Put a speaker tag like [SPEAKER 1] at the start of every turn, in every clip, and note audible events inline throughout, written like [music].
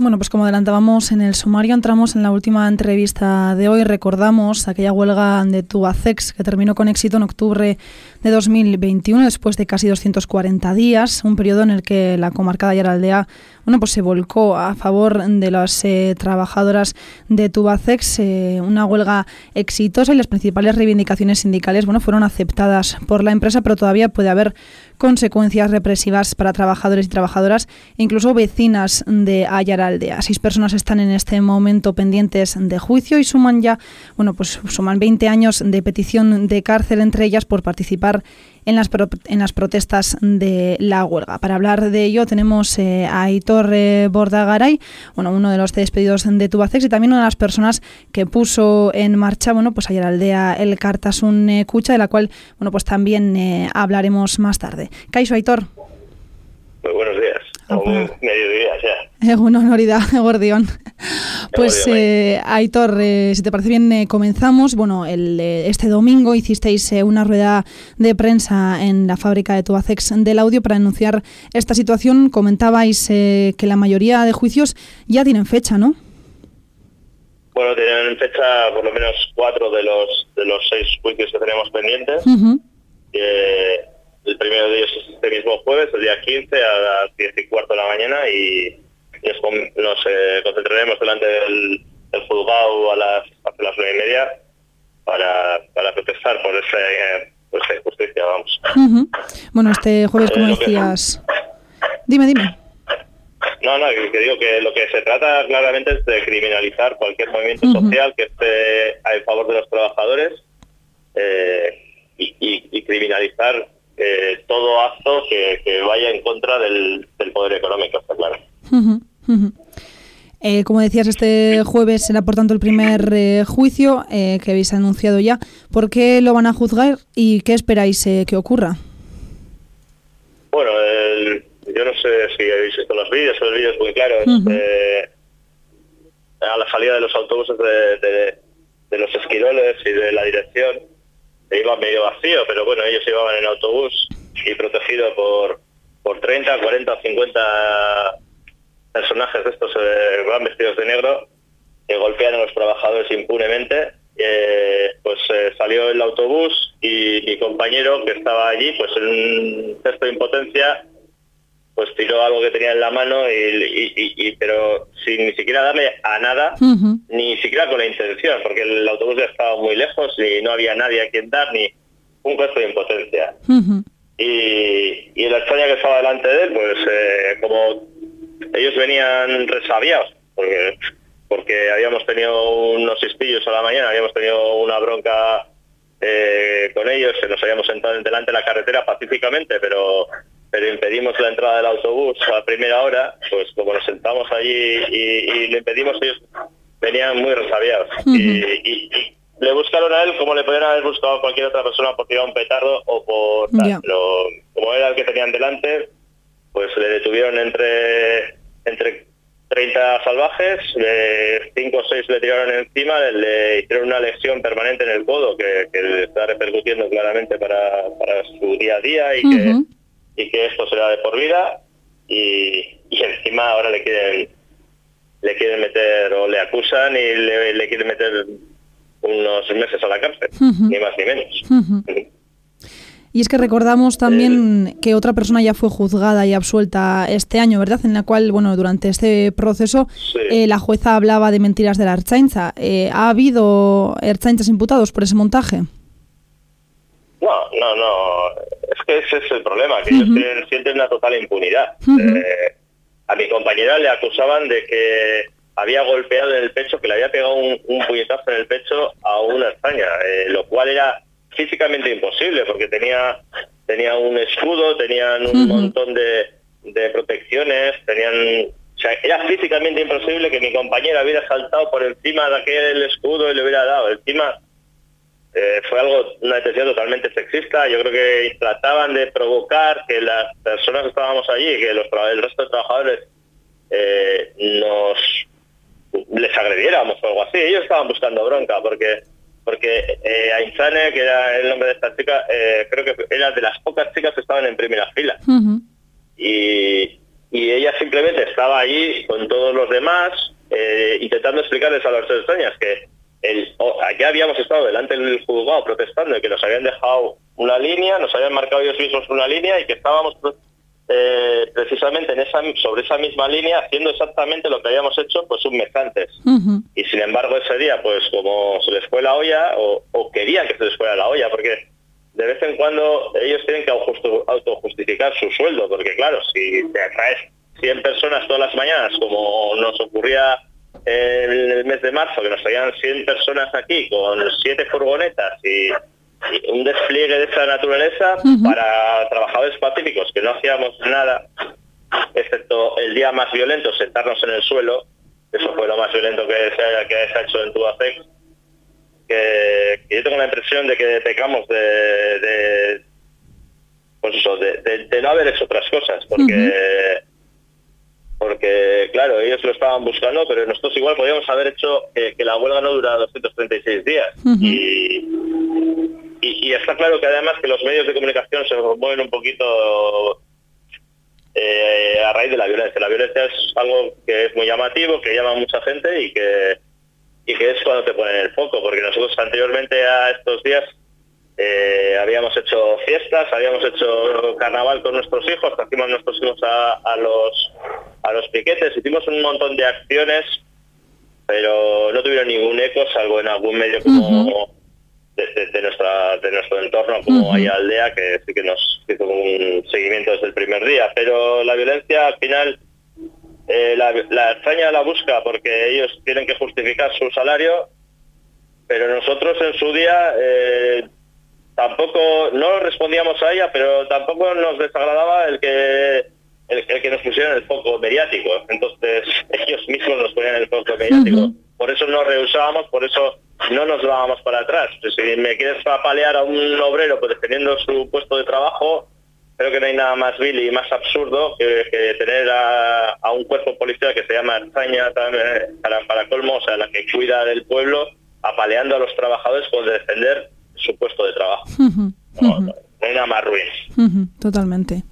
[SPEAKER 1] Bueno, pues como adelantábamos en el sumario, entramos en la última entrevista de hoy. Recordamos aquella huelga de Tubacex que terminó con éxito en octubre de 2021, después de casi 240 días, un periodo en el que la comarca de Ayaraldea bueno, pues se volcó a favor de las eh, trabajadoras de Tubacex, eh, una huelga exitosa y las principales reivindicaciones sindicales bueno, fueron aceptadas por la empresa, pero todavía puede haber consecuencias represivas para trabajadores y trabajadoras, incluso vecinas de Ayaraldea. Seis personas están en este momento pendientes de juicio y suman ya, bueno, pues suman 20 años de petición de cárcel entre ellas por participar en las, en las protestas de la huelga. Para hablar de ello tenemos eh, a Aitor eh, Bordagaray, bueno, uno de los despedidos de Tubacex y también una de las personas que puso en marcha, bueno, pues ayer aldea el Cartasun eh, Cucha, de la cual, bueno, pues también hablaremos más tarde. Caixo Aitor.
[SPEAKER 2] Muy buenos días. O mediodía
[SPEAKER 1] ya. Una honoridad, [laughs] Gordión. Pues eh, Aitor, eh, si te parece bien, eh, comenzamos. Bueno, el, eh, este domingo hicisteis una rueda de prensa en la fábrica de Tubacex del audio para denunciar esta situación. Comentabais que la mayoría de juicios ya tienen fecha, ¿no?
[SPEAKER 2] Bueno, tienen fecha por lo menos cuatro de los de los seis juicios que tenemos pendientes. el primero de ellos es este mismo jueves, el día 15 a las 10 y cuarto de la mañana y nos, eh, concentraremos delante del, juzgado a las, a las nueve y media para, para protestar por esa, eh, por esa injusticia, vamos.
[SPEAKER 1] Bueno, este jueves, como eh, decías... Dime, dime.
[SPEAKER 2] No, no, que, digo que lo que se trata claramente es de criminalizar cualquier movimiento social que esté a favor de los trabajadores y, criminalizar todo acto que, vaya en contra del, poder económico, está claro.
[SPEAKER 1] Eh, como decías, este jueves será por tanto el primer eh, juicio eh, que habéis anunciado ya. ¿Por qué lo van a juzgar y qué esperáis que ocurra?
[SPEAKER 2] Bueno, yo no sé si habéis visto los vídeos, los vídeos muy claros. a la salida de los autobuses de, los esquiroles y de la dirección, iba medio vacío, pero bueno, ellos iban en autobús y protegido por, por 30, 40, 50 personajes de estos eh, van vestidos de negro que golpean a los trabajadores impunemente. Eh, pues eh, salió el autobús y mi compañero que estaba allí, pues en un gesto de impotencia, pues tiró algo que tenía en la mano y, pero sin ni siquiera darle a nada, ni siquiera con la intención, porque el autobús ya estaba muy lejos y no había nadie a quien dar, ni un gesto de impotencia. y, y la extraña que estaba delante de él, pues como ellos venían resabiados, porque, porque habíamos tenido unos espillos a la mañana, habíamos tenido una bronca eh, con ellos, que nos habíamos sentado delante de la carretera pacíficamente, pero pero impedimos la entrada del autobús a primera hora, pues como nos sentamos allí y, le impedimos, ellos venían muy resabiados. y, le buscaron a él como le podrían haber buscado a cualquier otra persona por tirar un petardo o por Pero como era el que tenían delante, le detuvieron entre entre 30 salvajes, 5 o 6 le tiraron encima, le hicieron una lesión permanente en el codo que, le está repercutiendo claramente para, su día a día y, que, y que esto será de por vida. Y, encima ahora le quieren le quieren meter o le acusan y le, quieren meter unos meses a la cárcel, ni más ni menos.
[SPEAKER 1] Y es que recordamos también que otra persona ya fue juzgada y absuelta este año, ¿verdad? En la cual, bueno, durante este proceso eh, la jueza hablaba de mentiras de la Archainza. Eh, ¿Ha habido Archainzas imputados por ese montaje?
[SPEAKER 2] No, no, no. Es que ese es el problema, que ellos sienten una total impunidad. Eh, a mi compañera le acusaban de que había golpeado en el pecho, que le había pegado un, puñetazo en el pecho a una España, lo cual era físicamente imposible porque tenía tenía un escudo, tenían un montón de, protecciones, tenían o sea, era físicamente imposible que mi compañera hubiera saltado por encima de aquel escudo y le hubiera dado. Encima eh, fue algo, una detención totalmente sexista. Yo creo que trataban de provocar que las personas que estábamos allí, que los, el resto de trabajadores eh, nos les agrediéramos o algo así. Ellos estaban buscando bronca porque porque eh, Ainzane, que era el nombre de esta chica, eh, creo que era de las pocas chicas que estaban en primera fila. y, y ella simplemente estaba allí con todos los demás eh, intentando explicarles a los extrañas que el, ya habíamos estado delante del juzgado protestando y que nos habían dejado una línea, nos habían marcado ellos mismos una línea y que estábamos eh, precisamente en esa, sobre esa misma línea haciendo exactamente lo que habíamos hecho pues un mes antes. Y sin embargo ese día, pues como se les fue la olla, o, o, querían que se les fuera la olla, porque de vez en cuando ellos tienen que autojustificar su sueldo, porque claro, si te atraes 100 personas todas las mañanas, como nos ocurría en el mes de marzo, que nos traían 100 personas aquí con 7 furgonetas y, un despliegue de esa naturaleza para trabajadores pacíficos, que no hacíamos nada, excepto el día más violento, sentarnos en el suelo, eso fue lo más violento que se, que se ha hecho en Tubacex, que, yo tengo la impresión de que pecamos de, pues eso, de, no haber hecho otras cosas, porque porque claro, ellos lo estaban buscando, pero nosotros igual podíamos haber hecho que, la huelga no dura 236 días. y, y, está claro que además que los medios de comunicación se mueven un poquito eh, a raíz de la violencia. La violencia es algo que es muy llamativo, que llama a mucha gente y que, y que es cuando te ponen el foco, porque nosotros anteriormente a estos días eh, habíamos hecho fiestas, habíamos hecho carnaval con nuestros hijos, trajimos nuestros hijos a, los, a los piquetes, hicimos un montón de acciones, pero no tuvieron ningún eco, salvo en algún medio como de, nuestra, de nuestro entorno, como hay aldea, que sí que nos hizo un seguimiento desde el primer día. Pero la violencia al final, eh, la, la la busca porque ellos tienen que justificar su salario, pero nosotros en su día... Eh, tampoco no respondíamos a ella, pero tampoco nos desagradaba el que el, que nos pusieran el foco mediático. Entonces [laughs] ellos mismos nos ponían el foco mediático. Por eso nos rehusábamos, por eso no nos dábamos para atrás. Si me quieres apalear a un obrero pues defendiendo su puesto de trabajo, creo que no hay nada más vil y más absurdo que, tener a, un cuerpo policial que se llama España para, para colmo, o sea, la que cuida del pueblo, apaleando a los trabajadores por defender su puesto de trabajo. no, hay nada más ruin.
[SPEAKER 1] totalmente.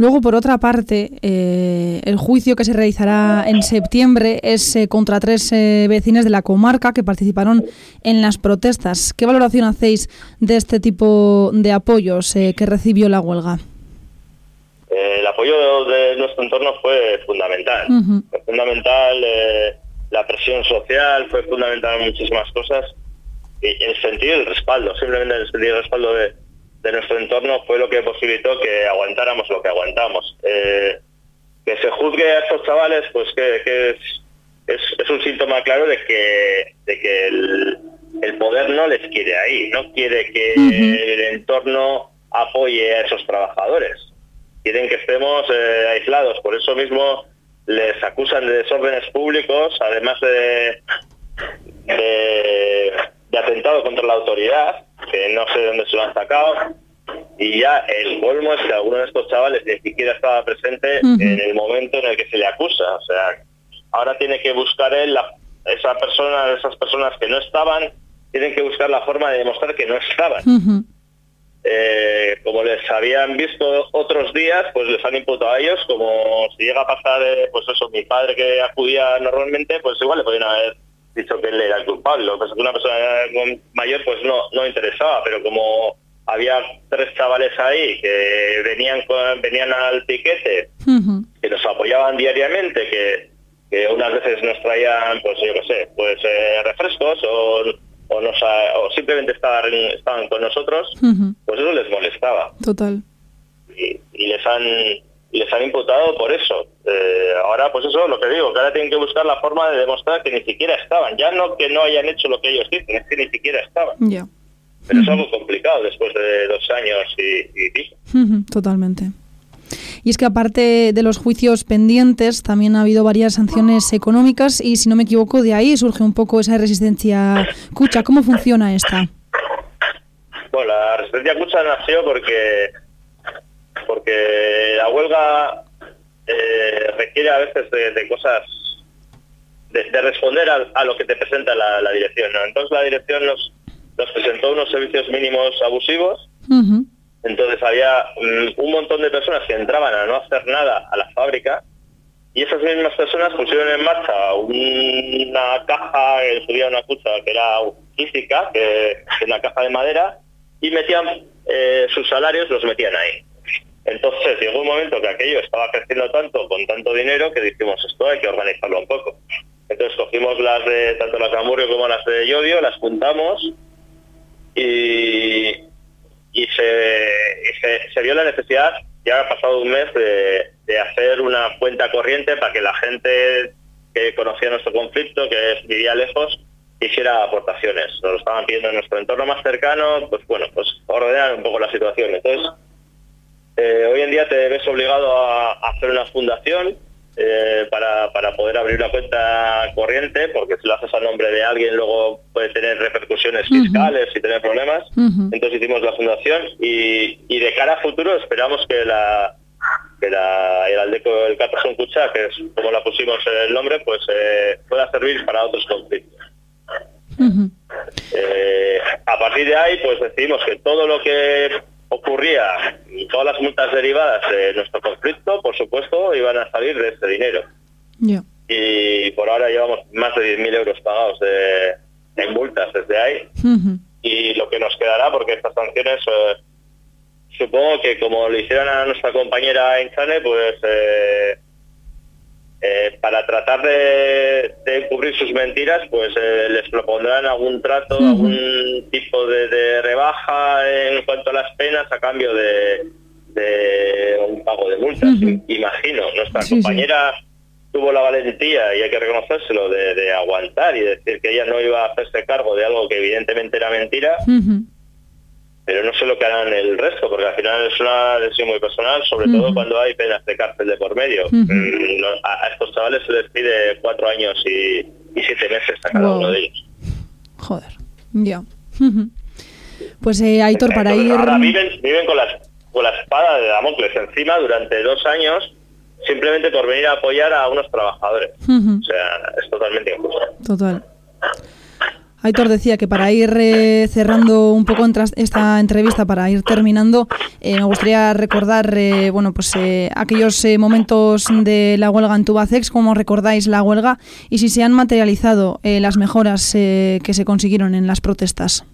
[SPEAKER 1] Luego, por otra parte, eh, el juicio que se realizará en septiembre es eh, contra tres eh, vecinas de la comarca que participaron en las protestas. ¿Qué valoración hacéis de este tipo de apoyos que recibió la huelga?
[SPEAKER 2] el apoyo de nuestro entorno fue fundamental. Fue fundamental la presión social, fue fundamental muchísimas cosas y el sentido del respaldo, simplemente el sentido del respaldo de, nuestro entorno fue lo que posibilitó que aguantáramos lo que aguantamos. Eh, que se juzgue a estos chavales, pues que, es, es, un síntoma claro de que, de que el, poder no les quiere ahí, no quiere que el entorno apoye a esos trabajadores. Quieren que estemos eh, aislados, por eso mismo les acusan de desórdenes públicos, además de, de de atentado contra la autoridad, que no sé de dónde se lo han sacado, y ya el colmo es que alguno de estos chavales ni siquiera estaba presente en el momento en el que se le acusa. O sea, ahora tiene que buscar él, la, esa persona, esas personas que no estaban, tienen que buscar la forma de demostrar que no estaban. Eh, como les habían visto otros días, pues les han imputado a ellos, como si llega a pasar, eh, pues eso, mi padre que acudía normalmente, pues igual le podían haber dicho que él era el culpable. Lo que pasa es que una persona mayor pues no, no interesaba, pero como había tres chavales ahí que venían venían al piquete, que nos apoyaban diariamente, que, que, unas veces nos traían, pues yo qué sé, pues eh, refrescos o, o, nos, o simplemente estaban, estaban con nosotros, pues eso les molestaba.
[SPEAKER 1] Total.
[SPEAKER 2] Y, y les han les han imputado por eso. Eh, ahora, pues eso, lo que digo, que ahora tienen que buscar la forma de demostrar que ni siquiera estaban. Ya no que no hayan hecho lo que ellos dicen, es que ni siquiera estaban.
[SPEAKER 1] Ya.
[SPEAKER 2] Pero es algo complicado después de dos años y,
[SPEAKER 1] Totalmente. Y es que aparte de los juicios pendientes, también ha habido varias sanciones económicas y si no me equivoco, de ahí surge un poco esa resistencia cucha. ¿Cómo funciona esta?
[SPEAKER 2] Bueno, la resistencia cucha nació porque porque la huelga eh, requiere a veces de, cosas, de, responder a, lo que te presenta la, dirección. Entonces la dirección nos, nos presentó unos servicios mínimos abusivos Entonces había mm, un montón de personas que entraban a no hacer nada a la fábrica y esas mismas personas pusieron en marcha una caja, que subía una cosa que era física, que es una caja de madera, y metían eh, sus salarios, los metían ahí. Entonces llegó un momento que aquello estaba creciendo tanto, con tanto dinero, que dijimos, esto hay que organizarlo un poco. Entonces cogimos las de, tanto las de Amurrio como las de Yodio, las juntamos y, y, se, se vio la necesidad ya ha pasado un mes de, hacer una cuenta corriente para que la gente que conocía nuestro conflicto, que vivía lejos, hiciera aportaciones. Nos lo estaban pidiendo en nuestro entorno más cercano, pues bueno, pues ordenar un poco la situación. Entonces, eh, hoy en día te ves obligado a hacer una fundación eh, para, para, poder abrir una cuenta corriente, porque si lo haces a nombre de alguien luego puede tener repercusiones fiscales y tener problemas. Entonces hicimos la fundación y, y, de cara a futuro esperamos que la que la, el Aldeco el Catazón Cucha, que es como la pusimos el nombre, pues eh, pueda servir para otros conflictos. A partir de ahí, pues decidimos que todo lo que ocurría y todas las multas derivadas de nuestro conflicto, por supuesto, iban a salir de ese dinero. Y por ahora llevamos más de 10.000 euros pagados en multas desde ahí. Y lo que nos quedará, porque estas sanciones, eh, supongo que como le hicieran a nuestra compañera Inchane, pues eh, eh, para tratar de, cubrir sus mentiras, pues les propondrán algún trato, algún tipo de, rebaja en cuanto a las penas a cambio de, un pago de multas. Imagino, nuestra compañera tuvo la valentía, y hay que reconocérselo, de, aguantar y decir que ella no iba a hacerse cargo de algo que evidentemente era mentira. Pero no sé lo que harán el resto, porque al final es una decisión muy personal, sobre todo cuando hay penas de cárcel de por medio. Mm, a, estos chavales se les pide cuatro años y, siete meses a cada uno de ellos.
[SPEAKER 1] Joder, ya. Pues eh, Aitor, para ir...
[SPEAKER 2] Ahora viven, viven con, las, con la espada de Damocles encima durante dos años simplemente por venir a apoyar a unos trabajadores. O sea, es totalmente injusto.
[SPEAKER 1] Total. Aitor decía que para ir eh, cerrando un poco esta entrevista, para ir terminando, eh, me gustaría recordar eh, bueno, pues, aquellos momentos de la huelga en Tubacex, cómo recordáis la huelga y si se han materializado las mejoras que se consiguieron en las protestas.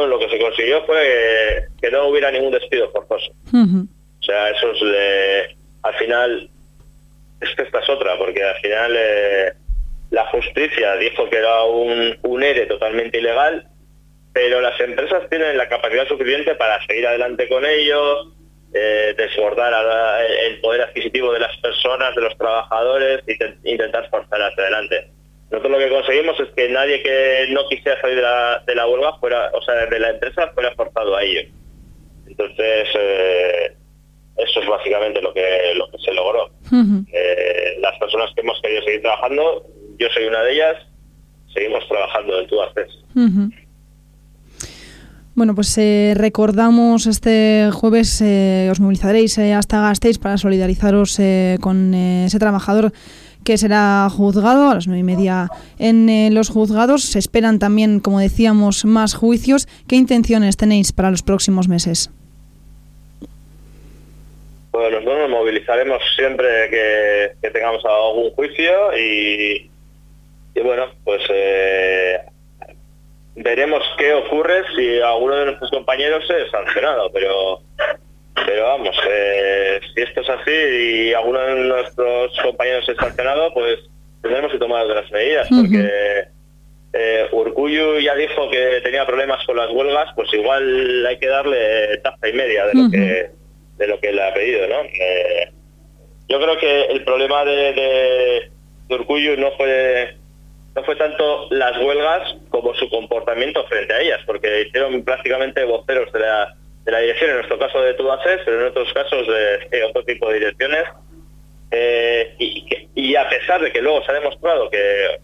[SPEAKER 2] Bueno, lo que se consiguió fue que no hubiera ningún despido forzoso. O sea, eso es, al final, [laughs] esta es otra, porque al final la justicia dijo que era un, un ERE totalmente ilegal, pero las empresas tienen la capacidad suficiente para seguir adelante con ello, eh, desbordar el poder adquisitivo de las personas, de los trabajadores, e intentar forzar hacia adelante. Nosotros lo que conseguimos es que nadie que no quisiera salir de la, de la huelga fuera, o sea, de la empresa fuera forzado a ello. Entonces, eh, eso es básicamente lo que, lo que se logró. Eh, las personas que hemos querido seguir trabajando yo soy una de ellas, seguimos trabajando en tu Uh
[SPEAKER 1] Bueno, pues eh, recordamos este jueves eh, os movilizaréis eh, hasta Gasteiz para solidarizaros con ese trabajador que será juzgado a las nueve y media en los juzgados. Se esperan también, como decíamos, más juicios. ¿Qué intenciones tenéis para los próximos meses?
[SPEAKER 2] Bueno, nosotros nos movilizaremos siempre que, que tengamos algún juicio y, y bueno, pues eh, veremos qué ocurre si alguno de nuestros compañeros es sancionado, pero pero vamos, eh, si esto es así y alguno de nuestros compañeros es sancionado, pues tendremos que tomar otras medidas, porque eh, Urcuyu ya dijo que tenía problemas con las huelgas, pues igual hay que darle taza y media de lo que de lo que le ha pedido, ¿no? Eh, yo creo que el problema de, de, de no fue no fue tanto las huelgas como su comportamiento frente a ellas, porque hicieron prácticamente voceros de la, de la dirección, en nuestro caso de Tubaces, pero en otros casos de, otro tipo de direcciones. Eh, y, a pesar de que luego se ha demostrado que,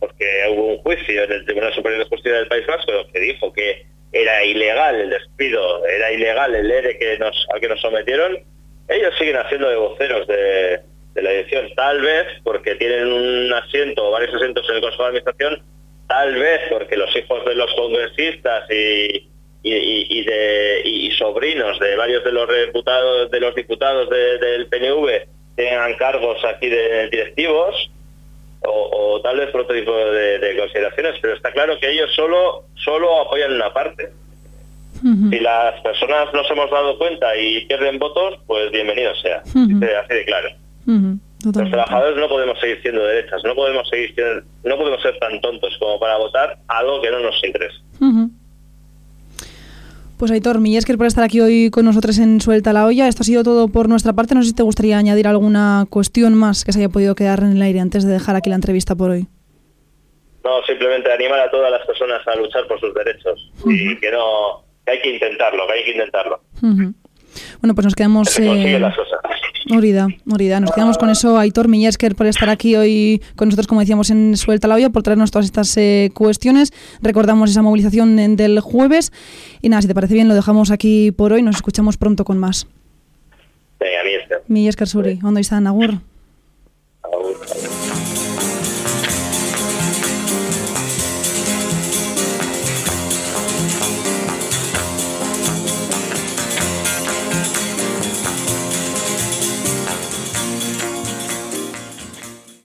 [SPEAKER 2] porque hubo un juicio en el Tribunal Superior de Justicia del País Vasco que dijo que era ilegal el despido, era ilegal el ERE que nos, al que nos sometieron, ellos siguen haciendo de voceros de, de la edición, tal vez porque tienen un asiento o varios asientos en el Consejo de Administración, tal vez porque los hijos de los congresistas y, y, de, y sobrinos de varios de los diputados de los diputados del PNV tengan cargos aquí de directivos o, tal vez por otro tipo de, consideraciones, pero está claro que ellos solo solo apoyan una parte. Si las personas nos hemos dado cuenta y pierden votos, pues bienvenido sea, así de claro. Los trabajadores no podemos seguir siendo derechas, no podemos seguir no podemos ser tan tontos como para votar algo que no nos interesa.
[SPEAKER 1] Pues Aitor, Millesquer por estar aquí hoy con nosotros en Suelta la Olla. Esto ha sido todo por nuestra parte. No sé si te gustaría añadir alguna cuestión más que se haya podido quedar en el aire antes de dejar aquí la entrevista por hoy.
[SPEAKER 2] No, simplemente animar a todas las personas a luchar por sus derechos y que no que hay que intentarlo, que hay que intentarlo.
[SPEAKER 1] Bueno, pues nos quedamos...
[SPEAKER 2] Eh,
[SPEAKER 1] Morida, Morida. Nos quedamos con eso. Aitor Miñesker por estar aquí hoy con nosotros, como decíamos, en Suelta la Olla, por traernos todas estas eh, cuestiones. Recordamos esa movilización del jueves. Y nada, si te parece bien, lo dejamos aquí por hoy. Nos escuchamos pronto con más.
[SPEAKER 2] Venga,
[SPEAKER 1] Miñesker. Miñesker Suri. ¿Dónde está Nagur?
[SPEAKER 2] Agur.